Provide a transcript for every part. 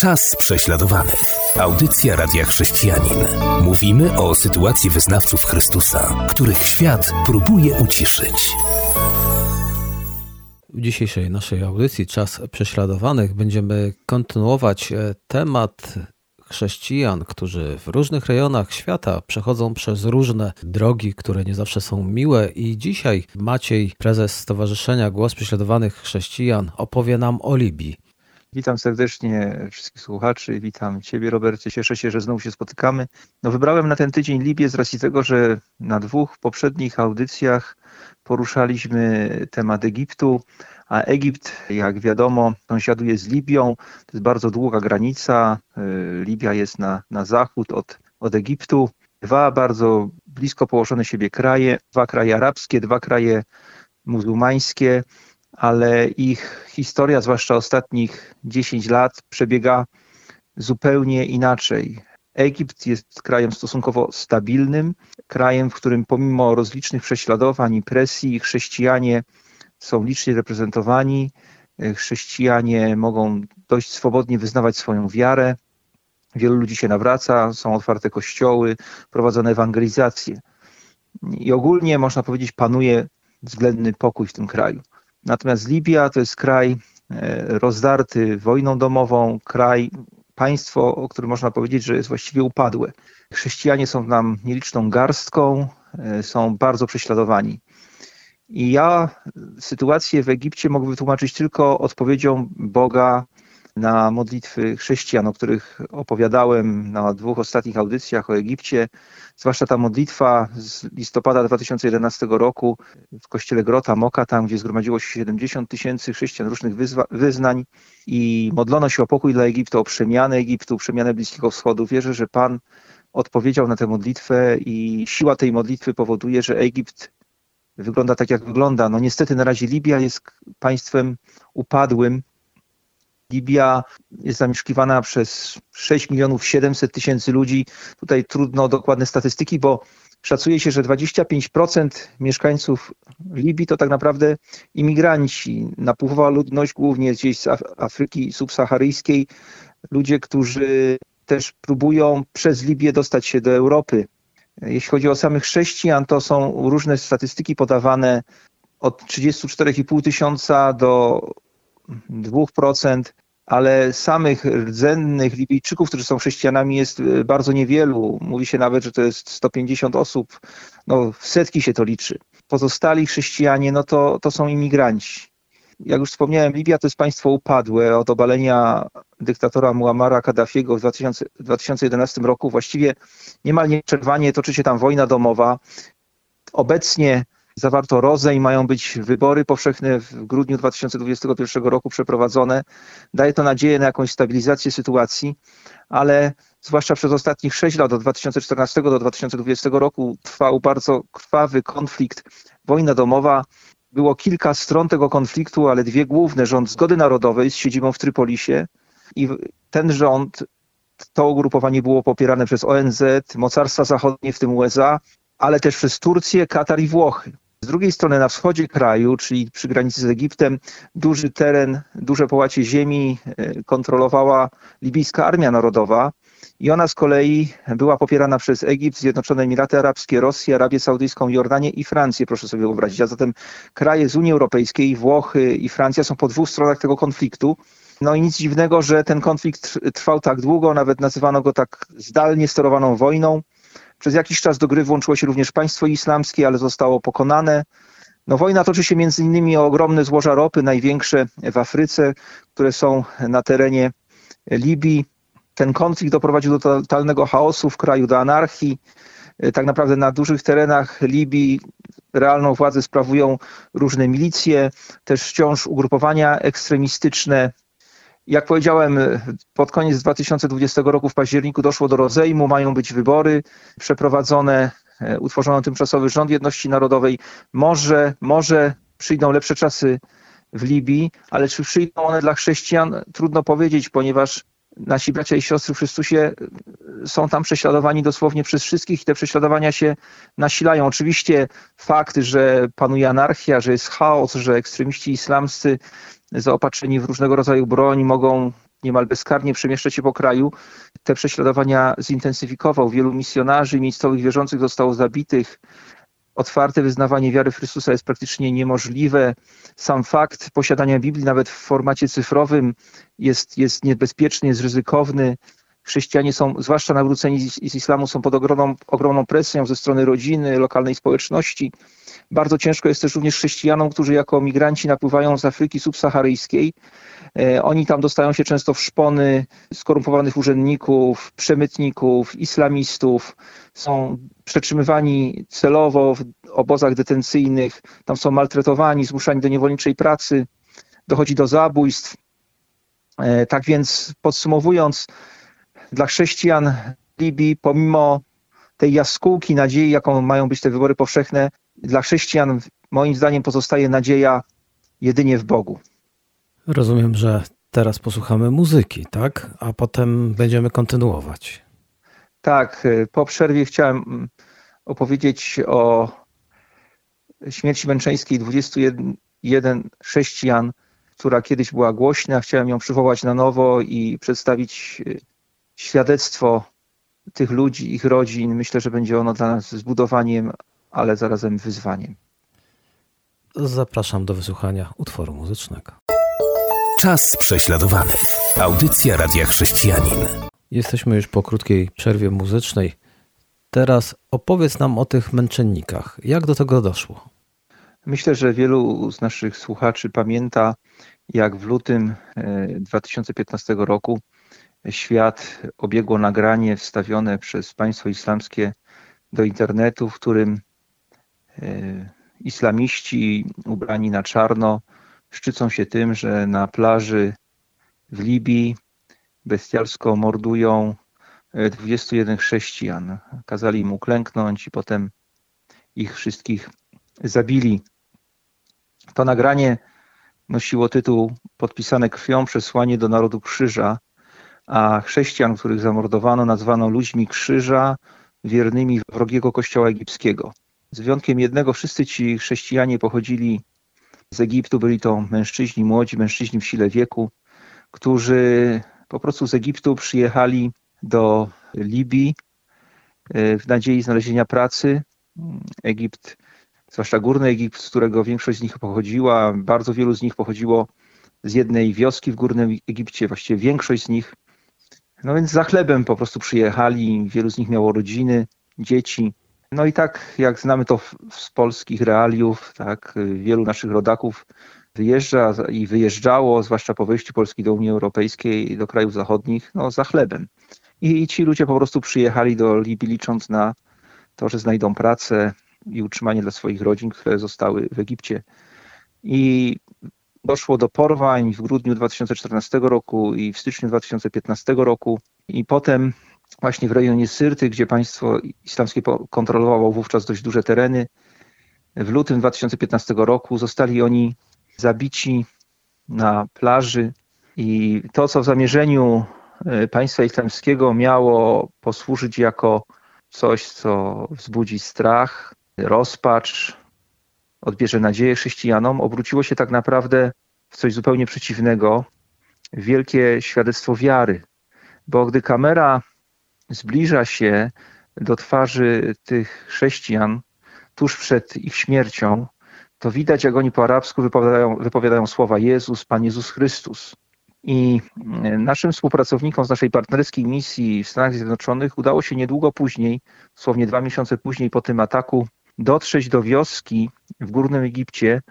Czas prześladowanych. Audycja Radia Chrześcijanin. Mówimy o sytuacji wyznawców Chrystusa, których świat próbuje uciszyć. W dzisiejszej naszej audycji Czas prześladowanych będziemy kontynuować e, temat chrześcijan, którzy w różnych rejonach świata przechodzą przez różne drogi, które nie zawsze są miłe. I dzisiaj Maciej, prezes Stowarzyszenia Głos Prześladowanych Chrześcijan, opowie nam o Libii. Witam serdecznie wszystkich słuchaczy, witam Ciebie Robercie, cieszę się, że znowu się spotykamy. No wybrałem na ten tydzień Libię z racji tego, że na dwóch poprzednich audycjach poruszaliśmy temat Egiptu, a Egipt, jak wiadomo, sąsiaduje z Libią, to jest bardzo długa granica, y, Libia jest na, na zachód od, od Egiptu. Dwa bardzo blisko położone siebie kraje, dwa kraje arabskie, dwa kraje muzułmańskie, ale ich historia, zwłaszcza ostatnich 10 lat, przebiega zupełnie inaczej. Egipt jest krajem stosunkowo stabilnym, krajem, w którym pomimo rozlicznych prześladowań i presji chrześcijanie są licznie reprezentowani. Chrześcijanie mogą dość swobodnie wyznawać swoją wiarę. Wielu ludzi się nawraca, są otwarte kościoły, prowadzone ewangelizacje. I ogólnie można powiedzieć, panuje względny pokój w tym kraju. Natomiast Libia to jest kraj e, rozdarty wojną domową, kraj, państwo, o którym można powiedzieć, że jest właściwie upadłe. Chrześcijanie są nam nieliczną garstką, e, są bardzo prześladowani. I ja sytuację w Egipcie mogę wytłumaczyć tylko odpowiedzią Boga na modlitwy chrześcijan, o których opowiadałem na dwóch ostatnich audycjach o Egipcie, zwłaszcza ta modlitwa z listopada 2011 roku w kościele Grota Moka, tam gdzie zgromadziło się 70 tysięcy chrześcijan różnych wyznań i modlono się o pokój dla Egiptu, o przemianę Egiptu, przemianę Bliskiego Wschodu. Wierzę, że Pan odpowiedział na tę modlitwę i siła tej modlitwy powoduje, że Egipt wygląda tak, jak wygląda. No niestety na razie Libia jest państwem upadłym, Libia jest zamieszkiwana przez 6 milionów 700 tysięcy ludzi. Tutaj trudno o dokładne statystyki, bo szacuje się, że 25% mieszkańców Libii to tak naprawdę imigranci. Napływowa ludność głównie gdzieś z Afryki subsaharyjskiej. Ludzie, którzy też próbują przez Libię dostać się do Europy. Jeśli chodzi o samych chrześcijan, to są różne statystyki podawane od 34,5 tysiąca do 2%, ale samych rdzennych Libijczyków, którzy są chrześcijanami, jest e, bardzo niewielu. Mówi się nawet, że to jest 150 osób. No, w setki się to liczy. Pozostali chrześcijanie, no to, to są imigranci. Jak już wspomniałem, Libia to jest państwo upadłe. Od obalenia dyktatora Muammara Kaddafiego w 2000, 2011 roku właściwie niemal nieprzerwanie toczy się tam wojna domowa. Obecnie zawarto rozę i mają być wybory powszechne w grudniu 2021 roku przeprowadzone. Daje to nadzieję na jakąś stabilizację sytuacji, ale zwłaszcza przez ostatnich 6 lat, od 2014 do 2020 roku, trwał bardzo krwawy konflikt, wojna domowa. Było kilka stron tego konfliktu, ale dwie główne, rząd zgody narodowej z siedzibą w Trypolisie i ten rząd, to ugrupowanie było popierane przez ONZ, mocarstwa zachodnie, w tym USA, ale też przez Turcję, Katar i Włochy. Z drugiej strony na wschodzie kraju, czyli przy granicy z Egiptem, duży teren, duże połacie ziemi e, kontrolowała libijska Armia Narodowa i ona z kolei była popierana przez Egipt, Zjednoczone Emiraty Arabskie, Rosję, Arabię Saudyjską, Jordanię i Francję, proszę sobie wyobrazić. A zatem kraje z Unii Europejskiej, Włochy i Francja są po dwóch stronach tego konfliktu. No i nic dziwnego, że ten konflikt trwał tak długo, nawet nazywano go tak zdalnie sterowaną wojną. Przez jakiś czas do gry włączyło się również państwo islamskie, ale zostało pokonane. No, wojna toczy się między innymi o ogromne złoża ropy, największe w Afryce, które są na terenie Libii. Ten konflikt doprowadził do totalnego chaosu w kraju, do anarchii. Tak naprawdę na dużych terenach Libii realną władzę sprawują różne milicje, też wciąż ugrupowania ekstremistyczne, jak powiedziałem, pod koniec 2020 roku w październiku doszło do rozejmu, mają być wybory przeprowadzone, e, utworzono tymczasowy rząd jedności narodowej. Może, może przyjdą lepsze czasy w Libii, ale czy przyjdą one dla chrześcijan, trudno powiedzieć, ponieważ nasi bracia i siostry w Chrystusie e, są tam prześladowani dosłownie przez wszystkich i te prześladowania się nasilają. Oczywiście fakt, że panuje anarchia, że jest chaos, że ekstremiści islamscy zaopatrzeni w różnego rodzaju broń mogą niemal bezkarnie przemieszczać się po kraju, te prześladowania zintensyfikował. Wielu misjonarzy miejscowych wierzących zostało zabitych. Otwarte wyznawanie wiary w Chrystusa jest praktycznie niemożliwe. Sam fakt posiadania Biblii nawet w formacie cyfrowym jest, jest niebezpieczny, jest ryzykowny. Chrześcijanie są, zwłaszcza nawróceni z islamu, są pod ogromną, ogromną presją ze strony rodziny, lokalnej społeczności. Bardzo ciężko jest też również chrześcijanom, którzy jako migranci napływają z Afryki subsaharyjskiej. E, oni tam dostają się często w szpony skorumpowanych urzędników, przemytników, islamistów. Są przetrzymywani celowo w obozach detencyjnych. Tam są maltretowani, zmuszani do niewolniczej pracy. Dochodzi do zabójstw. E, tak więc podsumowując, dla chrześcijan Libii, pomimo tej jaskółki nadziei, jaką mają być te wybory powszechne, dla chrześcijan moim zdaniem pozostaje nadzieja jedynie w Bogu. Rozumiem, że teraz posłuchamy muzyki, tak? A potem będziemy kontynuować. Tak, y, po przerwie chciałem mm, opowiedzieć o śmierci męczeńskiej 21 chrześcijan, która kiedyś była głośna. Chciałem ją przywołać na nowo i przedstawić y, świadectwo tych ludzi, ich rodzin. Myślę, że będzie ono dla nas zbudowaniem, ale zarazem wyzwaniem. Zapraszam do wysłuchania utworu muzycznego. Czas prześladowany. Audycja Radia Chrześcijanin. Jesteśmy już po krótkiej przerwie muzycznej. Teraz opowiedz nam o tych męczennikach. Jak do tego doszło? Myślę, że wielu z naszych słuchaczy pamięta, jak w lutym 2015 e, roku świat obiegło nagranie wstawione przez państwo islamskie do internetu, w którym e, islamiści ubrani na czarno szczycą się tym, że na plaży w Libii bestialsko mordują 21 e, chrześcijan. Kazali im uklęknąć i potem ich wszystkich zabili. To nagranie nosiło tytuł Podpisane krwią przesłanie do narodu krzyża, a chrześcijan, których zamordowano, nazwano ludźmi krzyża, wiernymi wrogiego kościoła egipskiego. Z wyjątkiem jednego, wszyscy ci chrześcijanie pochodzili z Egiptu. Byli to mężczyźni, młodzi mężczyźni w sile wieku, którzy po prostu z Egiptu przyjechali do Libii w nadziei znalezienia pracy. Egipt, zwłaszcza Górny Egipt, z którego większość z nich pochodziła, bardzo wielu z nich pochodziło z jednej wioski w Górnym Egipcie, właściwie większość z nich. No więc za chlebem po prostu przyjechali, wielu z nich miało rodziny, dzieci. No i tak jak znamy to z polskich realiów, tak, wielu naszych rodaków wyjeżdża i wyjeżdżało, zwłaszcza po wejściu Polski do Unii Europejskiej i do krajów zachodnich, no za chlebem. I ci ludzie po prostu przyjechali do Libii licząc na to, że znajdą pracę i utrzymanie dla swoich rodzin, które zostały w Egipcie. I doszło do porwań w grudniu 2014 roku i w styczniu 2015 roku. I potem właśnie w rejonie Syrty, gdzie państwo islamskie kontrolowało wówczas dość duże tereny. W lutym 2015 roku zostali oni zabici na plaży i to, co w zamierzeniu e, państwa islamskiego miało posłużyć jako coś, co wzbudzi strach, rozpacz, odbierze nadzieję chrześcijanom, obróciło się tak naprawdę w coś zupełnie przeciwnego, wielkie świadectwo wiary. Bo gdy kamera zbliża się do twarzy tych chrześcijan tuż przed ich śmiercią, to widać, jak oni po arabsku wypowiadają, wypowiadają słowa Jezus, Pan Jezus Chrystus. I naszym współpracownikom z naszej partnerskiej misji w Stanach Zjednoczonych udało się niedługo później, dosłownie dwa miesiące później po tym ataku, dotrzeć do wioski w Górnym Egipcie,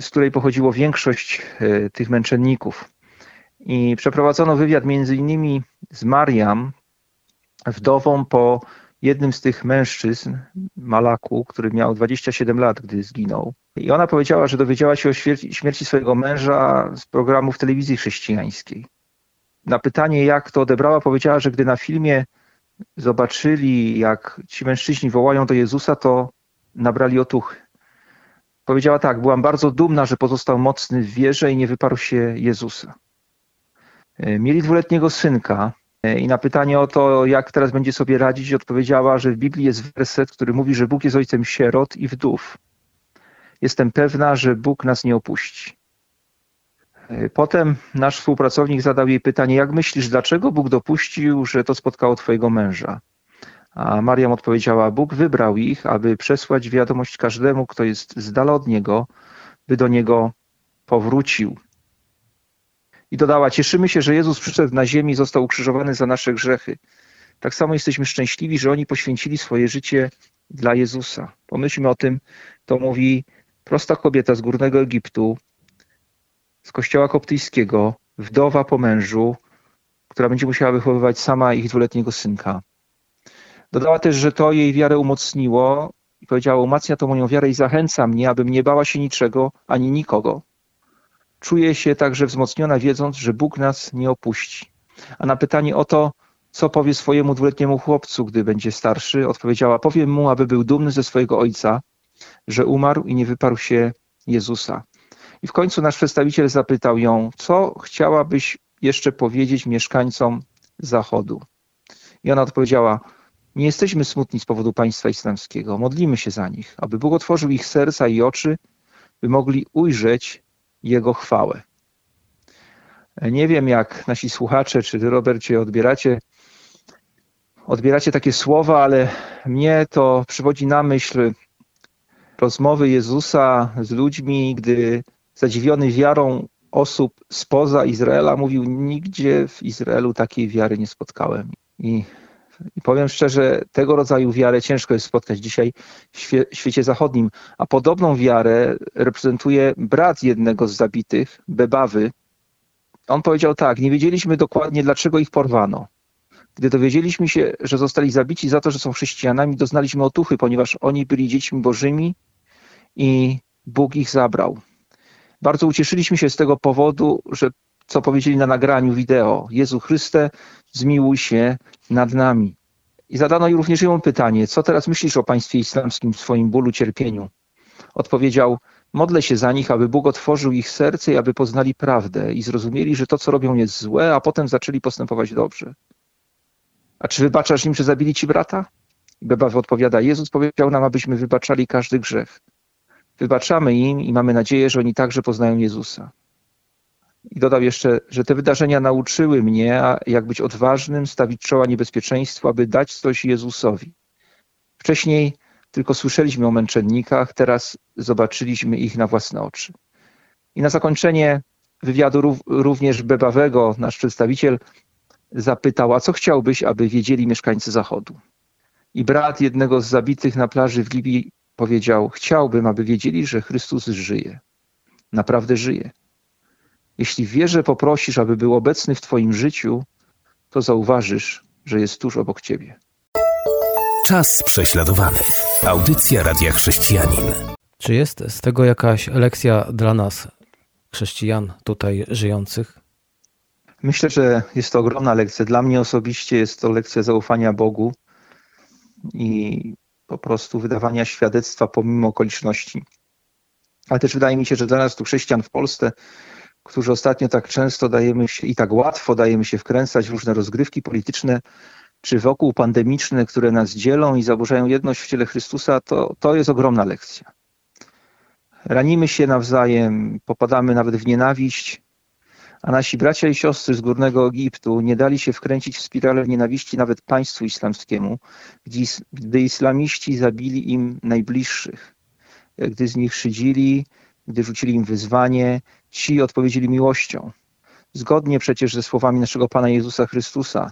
z której pochodziło większość e, tych męczenników. I przeprowadzono wywiad między innymi z Mariam, wdową po jednym z tych mężczyzn, Malaku, który miał 27 lat, gdy zginął. I ona powiedziała, że dowiedziała się o śmierci, swojego męża z programów telewizji chrześcijańskiej. Na pytanie, jak to odebrała, powiedziała, że gdy na filmie zobaczyli, jak ci mężczyźni wołają do Jezusa, to nabrali otuchy. Powiedziała tak, byłam bardzo dumna, że pozostał mocny w wierze i nie wyparł się Jezusa. Mieli dwuletniego synka, i na pytanie o to, jak teraz będzie sobie radzić, odpowiedziała, że w Biblii jest werset, który mówi, że Bóg jest ojcem sierot i wdów. Jestem pewna, że Bóg nas nie opuści. Potem nasz współpracownik zadał jej pytanie: Jak myślisz, dlaczego Bóg dopuścił, że to spotkało Twojego męża? A Mariam odpowiedziała: Bóg wybrał ich, aby przesłać wiadomość każdemu, kto jest z dala od niego, by do niego powrócił. I dodała: Cieszymy się, że Jezus przyszedł na ziemię i został ukrzyżowany za nasze grzechy. Tak samo jesteśmy szczęśliwi, że oni poświęcili swoje życie dla Jezusa. Pomyślmy o tym, to mówi prosta kobieta z górnego Egiptu, z kościoła koptyjskiego, wdowa po mężu, która będzie musiała wychowywać sama ich dwuletniego synka. Dodała też, że to jej wiarę umocniło i powiedziała: Umacnia to moją wiarę i zachęca mnie, abym nie bała się niczego ani nikogo. Czuję się także wzmocniona, wiedząc, że Bóg nas nie opuści. A na pytanie o to, co powie swojemu dwuletniemu chłopcu, gdy będzie starszy, odpowiedziała: Powiem mu, aby był dumny ze swojego ojca, że umarł i nie wyparł się Jezusa. I w końcu nasz przedstawiciel zapytał ją, co chciałabyś jeszcze powiedzieć mieszkańcom Zachodu. I ona odpowiedziała: Nie jesteśmy smutni z powodu państwa islamskiego. Modlimy się za nich, aby Bóg otworzył ich serca i oczy, by mogli ujrzeć Jego chwałę. Nie wiem, jak nasi słuchacze, czy ty, Robercie, odbieracie, odbieracie takie słowa, ale mnie to przywodzi na myśl rozmowy Jezusa z ludźmi, gdy zadziwiony wiarą osób spoza Izraela mówił: Nigdzie w Izraelu takiej wiary nie spotkałem. I, i powiem szczerze, tego rodzaju wiarę ciężko jest spotkać dzisiaj w świe, świecie zachodnim. A podobną wiarę reprezentuje brat jednego z zabitych, Bebawy. On powiedział tak: Nie wiedzieliśmy dokładnie, dlaczego ich porwano. Gdy dowiedzieliśmy się, że zostali zabici za to, że są chrześcijanami, doznaliśmy otuchy, ponieważ oni byli dziećmi bożymi i Bóg ich zabrał. Bardzo ucieszyliśmy się z tego powodu, że co powiedzieli na nagraniu wideo: Jezu Chryste, zmiłuj się nad nami. I zadano również ją pytanie: Co teraz myślisz o państwie islamskim swoim bólu, cierpieniu? Odpowiedział: Modlę się za nich, aby Bóg otworzył ich serce i aby poznali prawdę i zrozumieli, że to, co robią, jest złe, a potem zaczęli postępować dobrze. A czy wybaczasz im, że zabili ci brata? I Bebaw odpowiada: Jezus powiedział nam, abyśmy wybaczali każdy grzech. Wybaczamy im i mamy nadzieję, że oni także poznają Jezusa. I dodał jeszcze, że te wydarzenia nauczyły mnie, jak być odważnym, stawić czoła niebezpieczeństwu, aby dać coś Jezusowi. Wcześniej tylko słyszeliśmy o męczennikach, teraz zobaczyliśmy ich na własne oczy. I na zakończenie wywiadu również Bebawego, nasz przedstawiciel, zapytał, a co chciałbyś, aby wiedzieli mieszkańcy Zachodu? I brat jednego z zabitych na plaży w Libii powiedział: Chciałbym, aby wiedzieli, że Chrystus żyje. Naprawdę żyje. Jeśli w wierze poprosisz, aby był obecny w Twoim życiu, to zauważysz, że jest tuż obok Ciebie. Czas prześladowanych. Audycja Radia Chrześcijanin. Czy jest z tego jakaś lekcja dla nas, chrześcijan tutaj żyjących? Myślę, że jest to ogromna lekcja. Dla mnie osobiście jest to lekcja zaufania Bogu i po prostu wydawania świadectwa pomimo okoliczności. Ale też wydaje mi się, że dla nas tu chrześcijan w Polsce, którzy ostatnio tak często dajemy się i tak łatwo dajemy się wkręcać w różne rozgrywki polityczne, czy wokół pandemiczne, które nas dzielą i zaburzają jedność w ciele Chrystusa, to, to jest ogromna lekcja. Ranimy się nawzajem, popadamy nawet w nienawiść, a nasi bracia i siostry z Górnego Egiptu nie dali się wkręcić w spiralę nienawiści nawet państwu islamskiemu, gdy islamiści zabili im najbliższych. Gdy z nich szydzili, gdy rzucili im wyzwanie, ci odpowiedzieli miłością. Zgodnie przecież ze słowami naszego Pana Jezusa Chrystusa,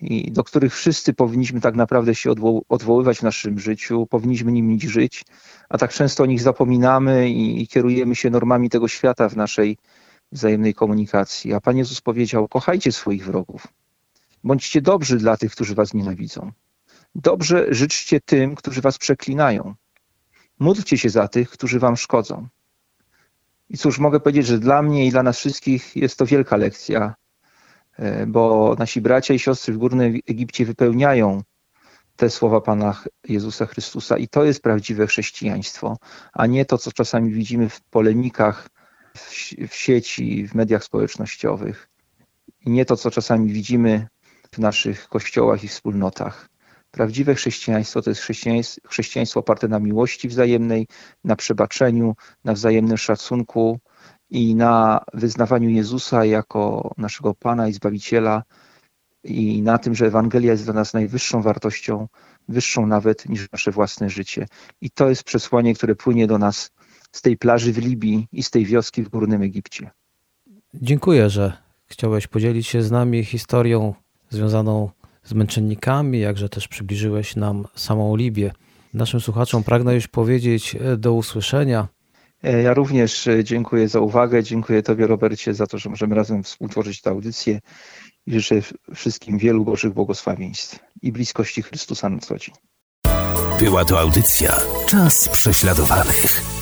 i do których wszyscy powinniśmy tak naprawdę się odwoływać w naszym życiu, powinniśmy nimi żyć, a tak często o nich zapominamy i, i kierujemy się normami tego świata w naszej wzajemnej komunikacji. A Pan Jezus powiedział: Kochajcie swoich wrogów. Bądźcie dobrzy dla tych, którzy was nienawidzą. Dobrze życzcie tym, którzy was przeklinają. Módlcie się za tych, którzy wam szkodzą. I cóż, mogę powiedzieć, że dla mnie i dla nas wszystkich jest to wielka lekcja, e, bo nasi bracia i siostry w Górnym Egipcie wypełniają te słowa Pana Jezusa Chrystusa i to jest prawdziwe chrześcijaństwo, a nie to, co czasami widzimy w polemikach w sieci, w mediach społecznościowych. I nie to, co czasami widzimy w naszych kościołach i wspólnotach. Prawdziwe chrześcijaństwo to jest chrześcijaństwo, chrześcijaństwo oparte na miłości wzajemnej, na przebaczeniu, na wzajemnym szacunku i na wyznawaniu Jezusa jako naszego Pana i Zbawiciela i na tym, że Ewangelia jest dla nas najwyższą wartością, wyższą nawet niż nasze własne życie. I to jest przesłanie, które płynie do nas z tej plaży w Libii i z tej wioski w Górnym Egipcie. Dziękuję, że chciałeś podzielić się z nami historią związaną z męczennikami, jakże też przybliżyłeś nam samą Libię. Naszym słuchaczom pragnę już powiedzieć e, do usłyszenia. E, ja również e, dziękuję za uwagę, dziękuję Tobie Robercie za to, że możemy razem współtworzyć tę audycję i życzę wszystkim wielu Bożych błogosławieństw i bliskości Chrystusa na co dzień. Była to audycja Czas prześladowanych.